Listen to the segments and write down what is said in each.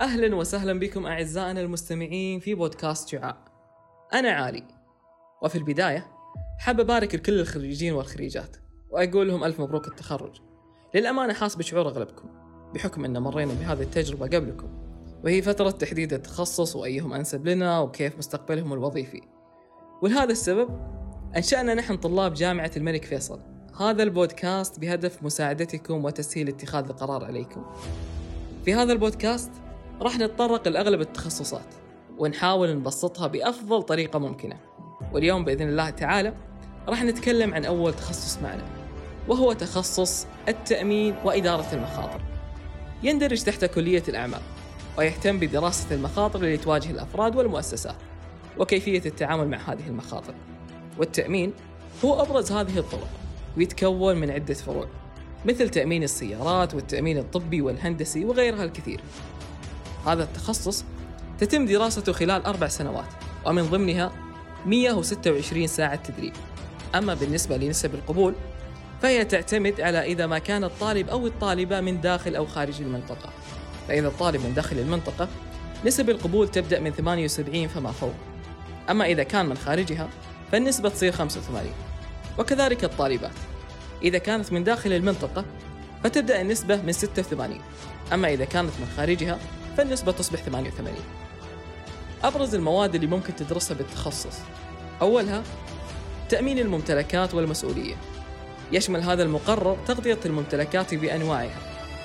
أهلا وسهلا بكم أعزائنا المستمعين في بودكاست شعاع. أنا علي وفي البداية حاب أبارك لكل الخريجين والخريجات وأقول لهم ألف مبروك التخرج. للأمانة حاس بشعور أغلبكم بحكم أن مرينا بهذه التجربة قبلكم وهي فترة تحديد التخصص وأيهم أنسب لنا وكيف مستقبلهم الوظيفي. ولهذا السبب أنشأنا نحن طلاب جامعة الملك فيصل. هذا البودكاست بهدف مساعدتكم وتسهيل اتخاذ القرار عليكم. في هذا البودكاست راح نتطرق لأغلب التخصصات ونحاول نبسطها بأفضل طريقة ممكنة. واليوم بإذن الله تعالى راح نتكلم عن أول تخصص معنا وهو تخصص التأمين وإدارة المخاطر. يندرج تحت كلية الأعمال ويهتم بدراسة المخاطر اللي تواجه الأفراد والمؤسسات وكيفية التعامل مع هذه المخاطر. والتأمين هو أبرز هذه الطرق ويتكون من عدة فروع مثل تأمين السيارات والتأمين الطبي والهندسي وغيرها الكثير. هذا التخصص تتم دراسته خلال أربع سنوات ومن ضمنها 126 ساعة تدريب. أما بالنسبة لنسب القبول فهي تعتمد على إذا ما كان الطالب أو الطالبة من داخل أو خارج المنطقة. فإذا الطالب من داخل المنطقة نسب القبول تبدأ من 78 فما فوق. أما إذا كان من خارجها فالنسبة تصير 85 وكذلك الطالبات. إذا كانت من داخل المنطقة فتبدأ النسبة من 86 أما إذا كانت من خارجها فالنسبة تصبح 88 أبرز المواد اللي ممكن تدرسها بالتخصص. أولها تأمين الممتلكات والمسؤولية. يشمل هذا المقرر تغطية الممتلكات بأنواعها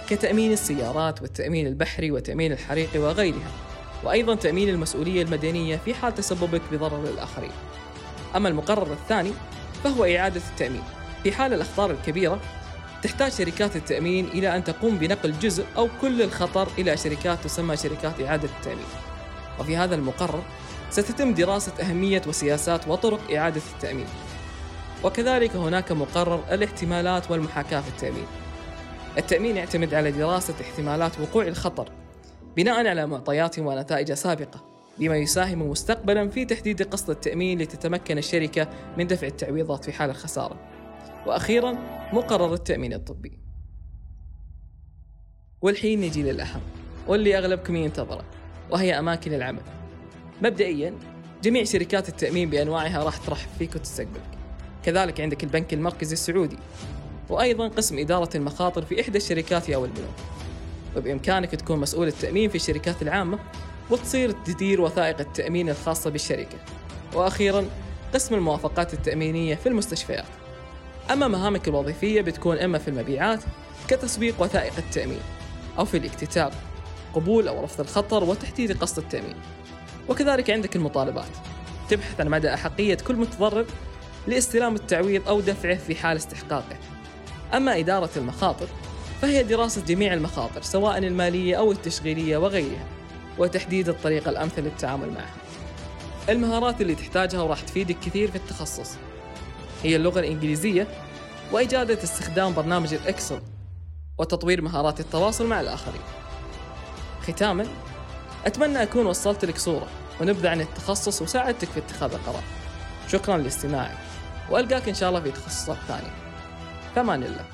كتأمين السيارات والتأمين البحري وتأمين الحريق وغيرها وأيضا تأمين المسؤولية المدنية في حال تسببك بضرر للآخرين. أما المقرر الثاني فهو إعادة التأمين. في حال الأخطار الكبيرة تحتاج شركات التأمين إلى أن تقوم بنقل جزء أو كل الخطر إلى شركات تسمى شركات إعادة التأمين. وفي هذا المقرر ستتم دراسة أهمية وسياسات وطرق إعادة التأمين. وكذلك هناك مقرر الاحتمالات والمحاكاة في التأمين. التأمين يعتمد على دراسة احتمالات وقوع الخطر بناء على معطيات ونتائج سابقة بما يساهم مستقبلا في تحديد قسط التأمين لتتمكن الشركة من دفع التعويضات في حال الخسارة. وأخيرا مقرر التأمين الطبي. والحين نجي للأهم واللي أغلبكم ينتظره وهي أماكن العمل. مبدئيا جميع شركات التأمين بأنواعها راح ترحب فيك وتستقبلك. كذلك عندك البنك المركزي السعودي وأيضا قسم إدارة المخاطر في إحدى الشركات أو البنوك وبإمكانك تكون مسؤول التأمين في الشركات العامة وتصير تدير وثائق التأمين الخاصة بالشركة. وأخيرا قسم الموافقات التأمينية في المستشفيات. أما مهامك الوظيفية بتكون إما في المبيعات كتسويق وثائق التأمين أو في الاكتتاب قبول أو رفض الخطر وتحديد قسط التأمين. وكذلك عندك المطالبات. تبحث عن مدى أحقية كل متضرر لاستلام التعويض أو دفعه في حال استحقاقه. أما إدارة المخاطر فهي دراسة جميع المخاطر سواء المالية أو التشغيلية وغيرها وتحديد الطريقة الأمثل للتعامل معها. المهارات اللي تحتاجها وراح تفيدك كثير في التخصص. هي اللغة الإنجليزية وإجادة استخدام برنامج الإكسل وتطوير مهارات التواصل مع الآخرين. ختاما أتمنى أكون وصلت لك صورة ونبذة عن التخصص وساعدتك في اتخاذ القرار. شكرا لاستماعك وألقاك إن شاء الله في تخصصات ثانية. فمان الله.